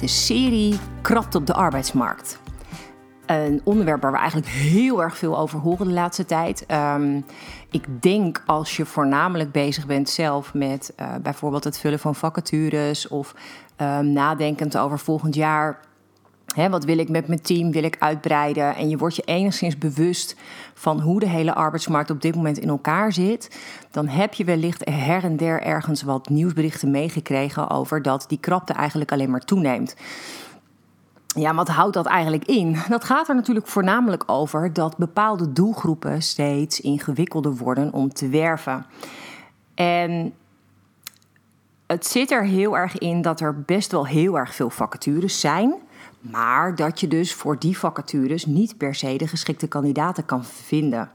de serie Krapt op de arbeidsmarkt. Een onderwerp waar we eigenlijk heel erg veel over horen de laatste tijd. Um, ik denk als je voornamelijk bezig bent zelf met uh, bijvoorbeeld het vullen van vacatures of um, nadenkend over volgend jaar wat wil ik met mijn team? Wil ik uitbreiden? En je wordt je enigszins bewust van hoe de hele arbeidsmarkt op dit moment in elkaar zit. Dan heb je wellicht her en der ergens wat nieuwsberichten meegekregen over dat die krapte eigenlijk alleen maar toeneemt. Ja, wat houdt dat eigenlijk in? Dat gaat er natuurlijk voornamelijk over dat bepaalde doelgroepen steeds ingewikkelder worden om te werven. En het zit er heel erg in dat er best wel heel erg veel vacatures zijn. Maar dat je dus voor die vacatures niet per se de geschikte kandidaten kan vinden.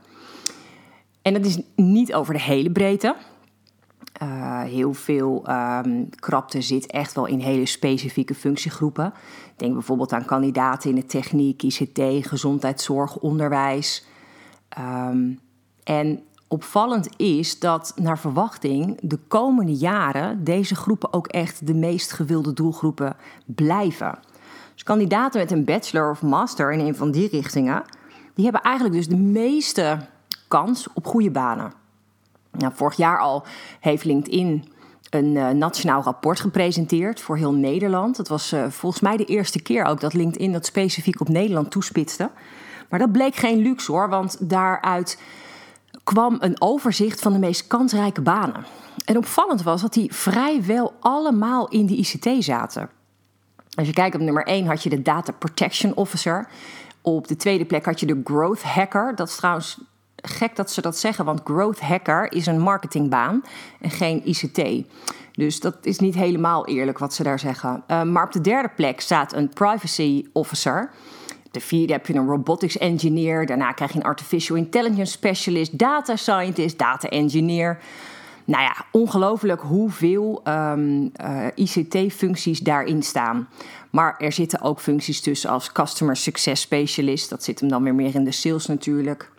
En dat is niet over de hele breedte. Uh, heel veel um, krapte zit echt wel in hele specifieke functiegroepen. Denk bijvoorbeeld aan kandidaten in de techniek, ICT, gezondheidszorg, onderwijs. Um, en opvallend is dat naar verwachting de komende jaren deze groepen ook echt de meest gewilde doelgroepen blijven. Dus kandidaten met een bachelor of master in een van die richtingen, die hebben eigenlijk dus de meeste kans op goede banen. Nou, vorig jaar al heeft LinkedIn een uh, nationaal rapport gepresenteerd voor heel Nederland. Het was uh, volgens mij de eerste keer ook dat LinkedIn dat specifiek op Nederland toespitste. Maar dat bleek geen luxe hoor, want daaruit kwam een overzicht van de meest kansrijke banen. En opvallend was dat die vrijwel allemaal in de ICT zaten. Als je kijkt op nummer 1 had je de Data Protection Officer. Op de tweede plek had je de Growth Hacker. Dat is trouwens gek dat ze dat zeggen, want Growth Hacker is een marketingbaan en geen ICT. Dus dat is niet helemaal eerlijk wat ze daar zeggen. Uh, maar op de derde plek staat een Privacy Officer. De vierde heb je een robotics engineer. Daarna krijg je een artificial intelligence specialist, data scientist, data engineer nou ja, ongelooflijk hoeveel um, uh, ICT-functies daarin staan. Maar er zitten ook functies tussen als Customer Success Specialist. Dat zit hem dan weer meer in de sales natuurlijk.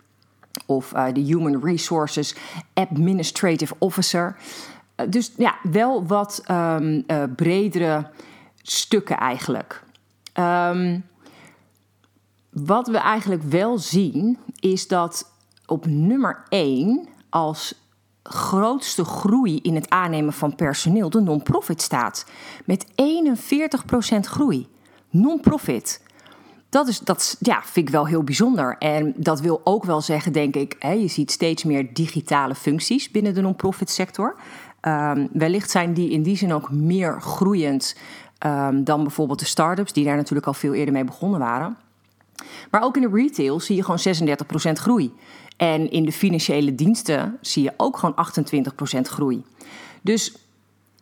Of uh, de Human Resources Administrative Officer. Uh, dus ja, wel wat um, bredere stukken eigenlijk. Um, wat we eigenlijk wel zien is dat op nummer 1 als grootste groei in het aannemen van personeel de non-profit staat. Met 41% groei. Non-profit. Dat, is, dat ja, vind ik wel heel bijzonder. En dat wil ook wel zeggen, denk ik, hè, je ziet steeds meer digitale functies binnen de non-profit sector. Um, wellicht zijn die in die zin ook meer groeiend um, dan bijvoorbeeld de start-ups, die daar natuurlijk al veel eerder mee begonnen waren. Maar ook in de retail zie je gewoon 36% groei. En in de financiële diensten zie je ook gewoon 28% groei. Dus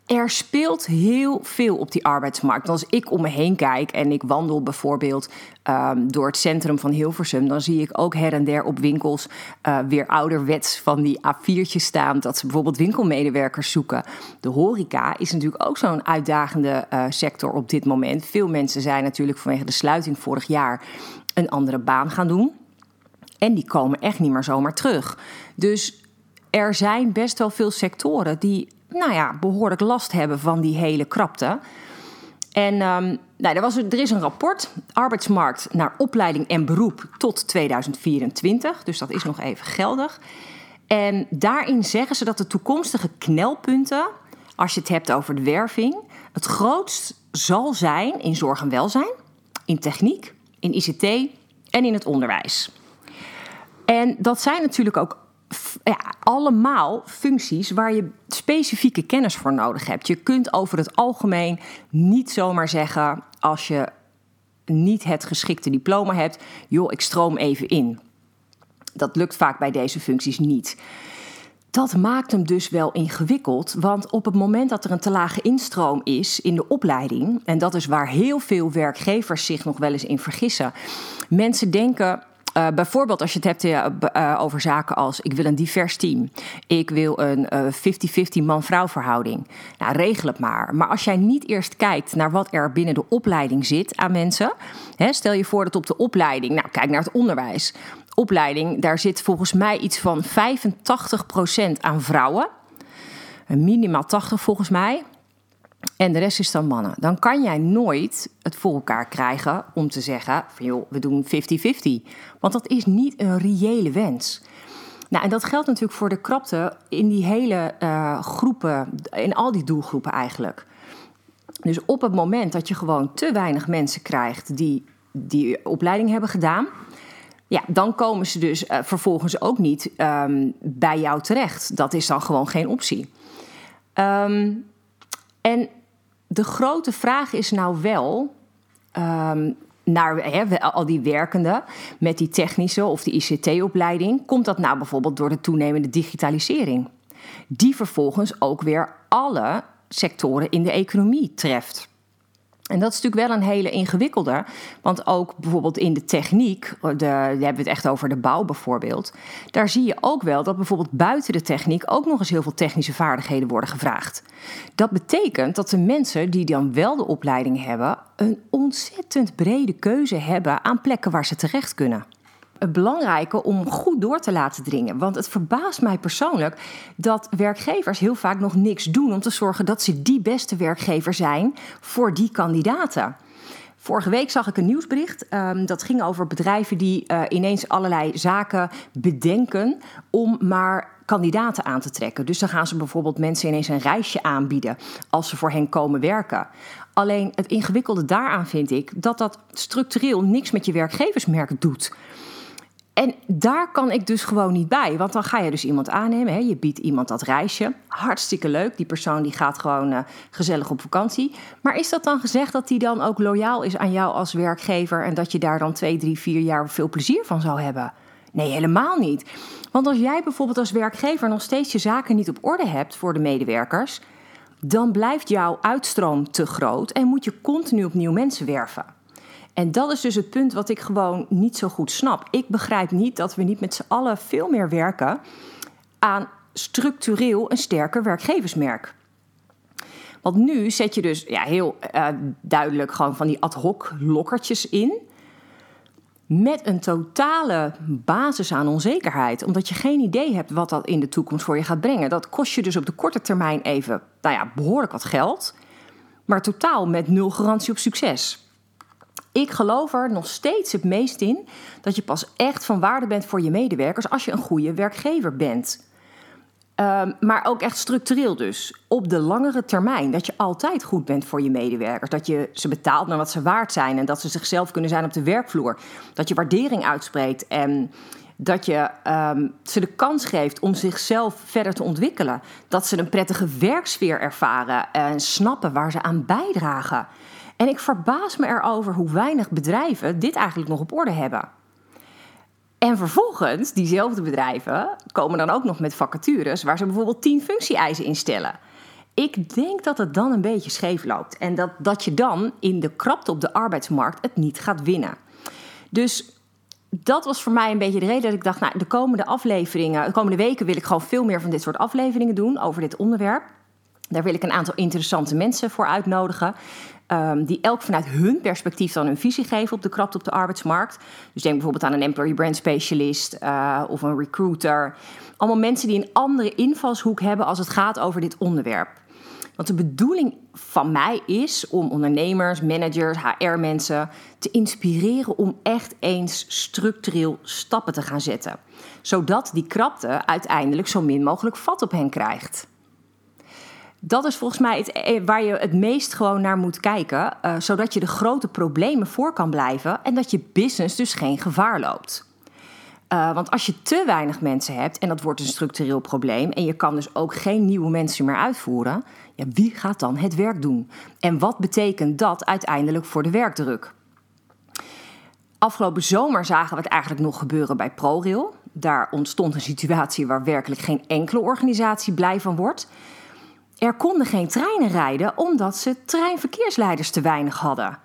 er speelt heel veel op die arbeidsmarkt. Als ik om me heen kijk en ik wandel bijvoorbeeld um, door het centrum van Hilversum, dan zie ik ook her en der op winkels uh, weer ouderwets van die A4'tjes staan. Dat ze bijvoorbeeld winkelmedewerkers zoeken. De horeca is natuurlijk ook zo'n uitdagende uh, sector op dit moment. Veel mensen zijn natuurlijk vanwege de sluiting vorig jaar een andere baan gaan doen. En die komen echt niet meer zomaar terug. Dus er zijn best wel veel sectoren die nou ja, behoorlijk last hebben van die hele krapte. En um, nou, er, was, er is een rapport, arbeidsmarkt naar opleiding en beroep tot 2024. Dus dat is nog even geldig. En daarin zeggen ze dat de toekomstige knelpunten, als je het hebt over de werving, het grootst zal zijn in zorg en welzijn, in techniek, in ICT en in het onderwijs. En dat zijn natuurlijk ook ja, allemaal functies waar je specifieke kennis voor nodig hebt. Je kunt over het algemeen niet zomaar zeggen als je niet het geschikte diploma hebt, joh, ik stroom even in. Dat lukt vaak bij deze functies niet. dat maakt hem dus wel ingewikkeld. Want op het moment dat er een te lage instroom is in de opleiding, en dat is waar heel veel werkgevers zich nog wel eens in vergissen. Mensen denken. Uh, bijvoorbeeld als je het hebt uh, over zaken als ik wil een divers team. Ik wil een 50-50 man-vrouw verhouding. Nou, regel het maar. Maar als jij niet eerst kijkt naar wat er binnen de opleiding zit aan mensen. Hè, stel je voor dat op de opleiding, nou kijk naar het onderwijs opleiding, daar zit volgens mij iets van 85% aan vrouwen. Minimaal 80 volgens mij. En de rest is dan mannen. Dan kan jij nooit het voor elkaar krijgen om te zeggen: van joh, we doen 50-50. Want dat is niet een reële wens. Nou, en dat geldt natuurlijk voor de krapte in die hele uh, groepen, in al die doelgroepen eigenlijk. Dus op het moment dat je gewoon te weinig mensen krijgt die die opleiding hebben gedaan, ja, dan komen ze dus uh, vervolgens ook niet um, bij jou terecht. Dat is dan gewoon geen optie. Um, en de grote vraag is nou wel. Um, naar al die werkenden met die technische of die ICT-opleiding, komt dat nou bijvoorbeeld door de toenemende digitalisering, die vervolgens ook weer alle sectoren in de economie treft. En dat is natuurlijk wel een hele ingewikkelde. Want ook bijvoorbeeld in de techniek, de, daar hebben we het echt over de bouw bijvoorbeeld. Daar zie je ook wel dat bijvoorbeeld buiten de techniek ook nog eens heel veel technische vaardigheden worden gevraagd. Dat betekent dat de mensen die dan wel de opleiding hebben, een ontzettend brede keuze hebben aan plekken waar ze terecht kunnen belangrijke om goed door te laten dringen. Want het verbaast mij persoonlijk dat werkgevers heel vaak nog niks doen om te zorgen dat ze die beste werkgever zijn voor die kandidaten. Vorige week zag ik een nieuwsbericht. Um, dat ging over bedrijven die uh, ineens allerlei zaken bedenken om maar kandidaten aan te trekken. Dus dan gaan ze bijvoorbeeld mensen ineens een reisje aanbieden als ze voor hen komen werken. Alleen het ingewikkelde daaraan vind ik dat dat structureel niks met je werkgeversmerk doet. En daar kan ik dus gewoon niet bij. Want dan ga je dus iemand aannemen. Hè? Je biedt iemand dat reisje. Hartstikke leuk. Die persoon die gaat gewoon uh, gezellig op vakantie. Maar is dat dan gezegd dat die dan ook loyaal is aan jou als werkgever... en dat je daar dan twee, drie, vier jaar veel plezier van zou hebben? Nee, helemaal niet. Want als jij bijvoorbeeld als werkgever nog steeds je zaken niet op orde hebt voor de medewerkers... dan blijft jouw uitstroom te groot en moet je continu opnieuw mensen werven. En dat is dus het punt wat ik gewoon niet zo goed snap. Ik begrijp niet dat we niet met z'n allen veel meer werken aan structureel een sterker werkgeversmerk. Want nu zet je dus ja, heel uh, duidelijk gewoon van die ad hoc lokkertjes in. Met een totale basis aan onzekerheid. Omdat je geen idee hebt wat dat in de toekomst voor je gaat brengen. Dat kost je dus op de korte termijn even nou ja, behoorlijk wat geld. Maar totaal met nul garantie op succes. Ik geloof er nog steeds het meest in dat je pas echt van waarde bent voor je medewerkers als je een goede werkgever bent. Um, maar ook echt structureel dus. Op de langere termijn. Dat je altijd goed bent voor je medewerkers. Dat je ze betaalt naar wat ze waard zijn. En dat ze zichzelf kunnen zijn op de werkvloer. Dat je waardering uitspreekt. En dat je um, ze de kans geeft om zichzelf verder te ontwikkelen. Dat ze een prettige werksfeer ervaren. En snappen waar ze aan bijdragen. En ik verbaas me erover hoe weinig bedrijven dit eigenlijk nog op orde hebben. En vervolgens, diezelfde bedrijven komen dan ook nog met vacatures waar ze bijvoorbeeld tien functie-eisen instellen. Ik denk dat het dan een beetje scheef loopt en dat, dat je dan in de krapte op de arbeidsmarkt het niet gaat winnen. Dus dat was voor mij een beetje de reden dat ik dacht, nou, de komende afleveringen, de komende weken wil ik gewoon veel meer van dit soort afleveringen doen over dit onderwerp. Daar wil ik een aantal interessante mensen voor uitnodigen. Um, die elk vanuit hun perspectief dan een visie geven op de krapte op de arbeidsmarkt. Dus denk bijvoorbeeld aan een employee brand specialist uh, of een recruiter. Allemaal mensen die een andere invalshoek hebben als het gaat over dit onderwerp. Want de bedoeling van mij is om ondernemers, managers, HR-mensen te inspireren om echt eens structureel stappen te gaan zetten. Zodat die krapte uiteindelijk zo min mogelijk vat op hen krijgt dat is volgens mij het, eh, waar je het meest gewoon naar moet kijken. Uh, zodat je de grote problemen voor kan blijven en dat je business dus geen gevaar loopt. Uh, want als je te weinig mensen hebt en dat wordt een structureel probleem en je kan dus ook geen nieuwe mensen meer uitvoeren, ja, wie gaat dan het werk doen? En wat betekent dat uiteindelijk voor de werkdruk? Afgelopen zomer zagen we het eigenlijk nog gebeuren bij ProRail. daar ontstond een situatie waar werkelijk geen enkele organisatie blij van wordt. Er konden geen treinen rijden omdat ze treinverkeersleiders te weinig hadden.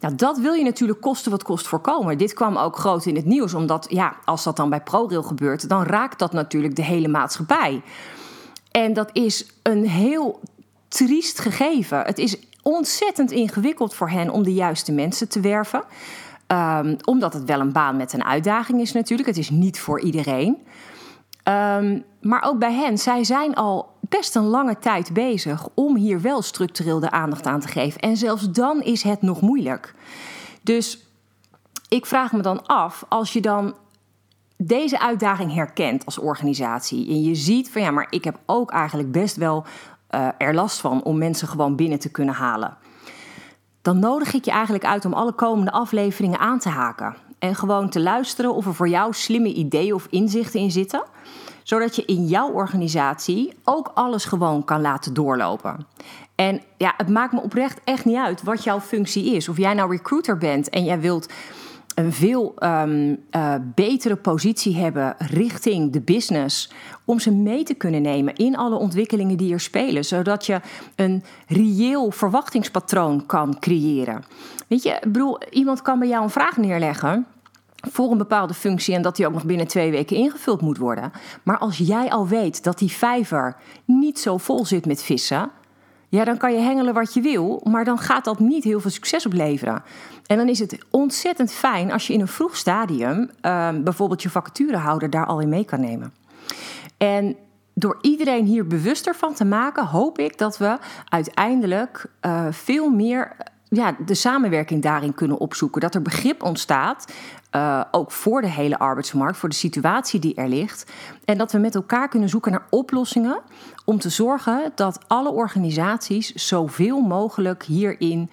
Nou, dat wil je natuurlijk kosten wat kost voorkomen. Dit kwam ook groot in het nieuws, omdat ja, als dat dan bij ProRail gebeurt, dan raakt dat natuurlijk de hele maatschappij. En dat is een heel triest gegeven. Het is ontzettend ingewikkeld voor hen om de juiste mensen te werven. Um, omdat het wel een baan met een uitdaging is natuurlijk. Het is niet voor iedereen. Um, maar ook bij hen, zij zijn al best een lange tijd bezig om hier wel structureel de aandacht aan te geven. En zelfs dan is het nog moeilijk. Dus ik vraag me dan af, als je dan deze uitdaging herkent als organisatie en je ziet van ja, maar ik heb ook eigenlijk best wel uh, er last van om mensen gewoon binnen te kunnen halen. Dan nodig ik je eigenlijk uit om alle komende afleveringen aan te haken. En gewoon te luisteren of er voor jou slimme ideeën of inzichten in zitten zodat je in jouw organisatie ook alles gewoon kan laten doorlopen. En ja, het maakt me oprecht echt niet uit wat jouw functie is. Of jij nou recruiter bent en jij wilt een veel um, uh, betere positie hebben richting de business. Om ze mee te kunnen nemen in alle ontwikkelingen die er spelen. Zodat je een reëel verwachtingspatroon kan creëren. Weet je, bedoel, iemand kan bij jou een vraag neerleggen voor een bepaalde functie en dat die ook nog binnen twee weken ingevuld moet worden. Maar als jij al weet dat die vijver niet zo vol zit met vissen, ja, dan kan je hengelen wat je wil, maar dan gaat dat niet heel veel succes opleveren. En dan is het ontzettend fijn als je in een vroeg stadium uh, bijvoorbeeld je vacaturehouder daar al in mee kan nemen. En door iedereen hier bewuster van te maken, hoop ik dat we uiteindelijk uh, veel meer ja, de samenwerking daarin kunnen opzoeken. Dat er begrip ontstaat, uh, ook voor de hele arbeidsmarkt, voor de situatie die er ligt. En dat we met elkaar kunnen zoeken naar oplossingen om te zorgen dat alle organisaties zoveel mogelijk hierin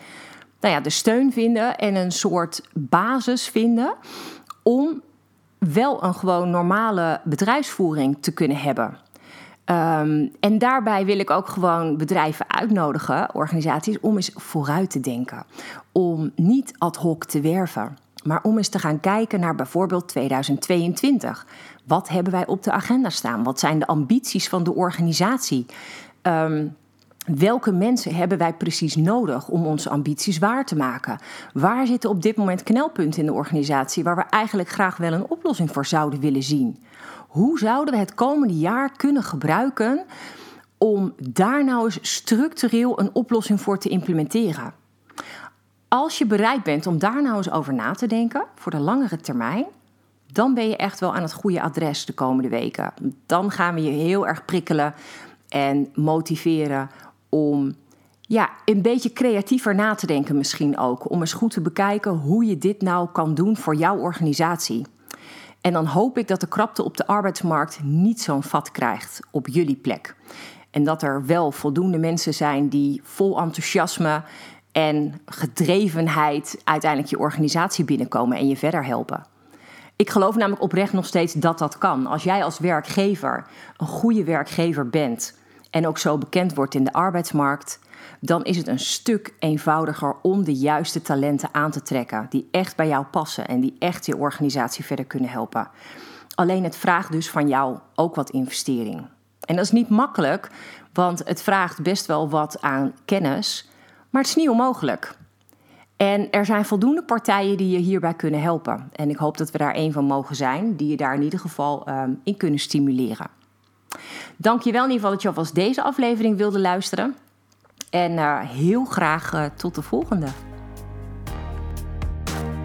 nou ja, de steun vinden en een soort basis vinden om wel een gewoon normale bedrijfsvoering te kunnen hebben. Um, en daarbij wil ik ook gewoon bedrijven uitnodigen, organisaties, om eens vooruit te denken. Om niet ad hoc te werven, maar om eens te gaan kijken naar bijvoorbeeld 2022. Wat hebben wij op de agenda staan? Wat zijn de ambities van de organisatie? Um, Welke mensen hebben wij precies nodig om onze ambities waar te maken? Waar zitten op dit moment knelpunten in de organisatie waar we eigenlijk graag wel een oplossing voor zouden willen zien? Hoe zouden we het komende jaar kunnen gebruiken om daar nou eens structureel een oplossing voor te implementeren? Als je bereid bent om daar nou eens over na te denken voor de langere termijn, dan ben je echt wel aan het goede adres de komende weken. Dan gaan we je heel erg prikkelen en motiveren om ja, een beetje creatiever na te denken misschien ook. Om eens goed te bekijken hoe je dit nou kan doen voor jouw organisatie. En dan hoop ik dat de krapte op de arbeidsmarkt niet zo'n vat krijgt op jullie plek. En dat er wel voldoende mensen zijn die vol enthousiasme en gedrevenheid uiteindelijk je organisatie binnenkomen en je verder helpen. Ik geloof namelijk oprecht nog steeds dat dat kan. Als jij als werkgever een goede werkgever bent en ook zo bekend wordt in de arbeidsmarkt, dan is het een stuk eenvoudiger om de juiste talenten aan te trekken die echt bij jou passen en die echt je organisatie verder kunnen helpen. Alleen het vraagt dus van jou ook wat investering. En dat is niet makkelijk, want het vraagt best wel wat aan kennis, maar het is niet onmogelijk. En er zijn voldoende partijen die je hierbij kunnen helpen. En ik hoop dat we daar een van mogen zijn, die je daar in ieder geval um, in kunnen stimuleren. Dank je wel in ieder geval dat je alvast deze aflevering wilde luisteren. En uh, heel graag uh, tot de volgende.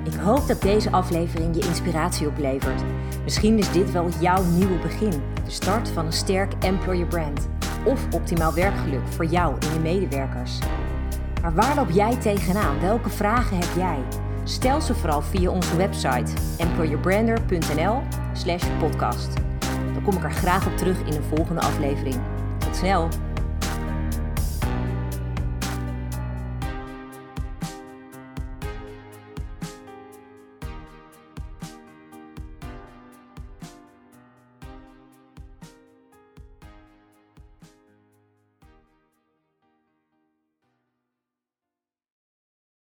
Ik hoop dat deze aflevering je inspiratie oplevert. Misschien is dit wel jouw nieuwe begin. De start van een sterk employer brand. Of optimaal werkgeluk voor jou en je medewerkers. Maar waar loop jij tegenaan? Welke vragen heb jij? Stel ze vooral via onze website employerbrander.nl/podcast. Kom ik er graag op terug in een volgende aflevering. Tot snel!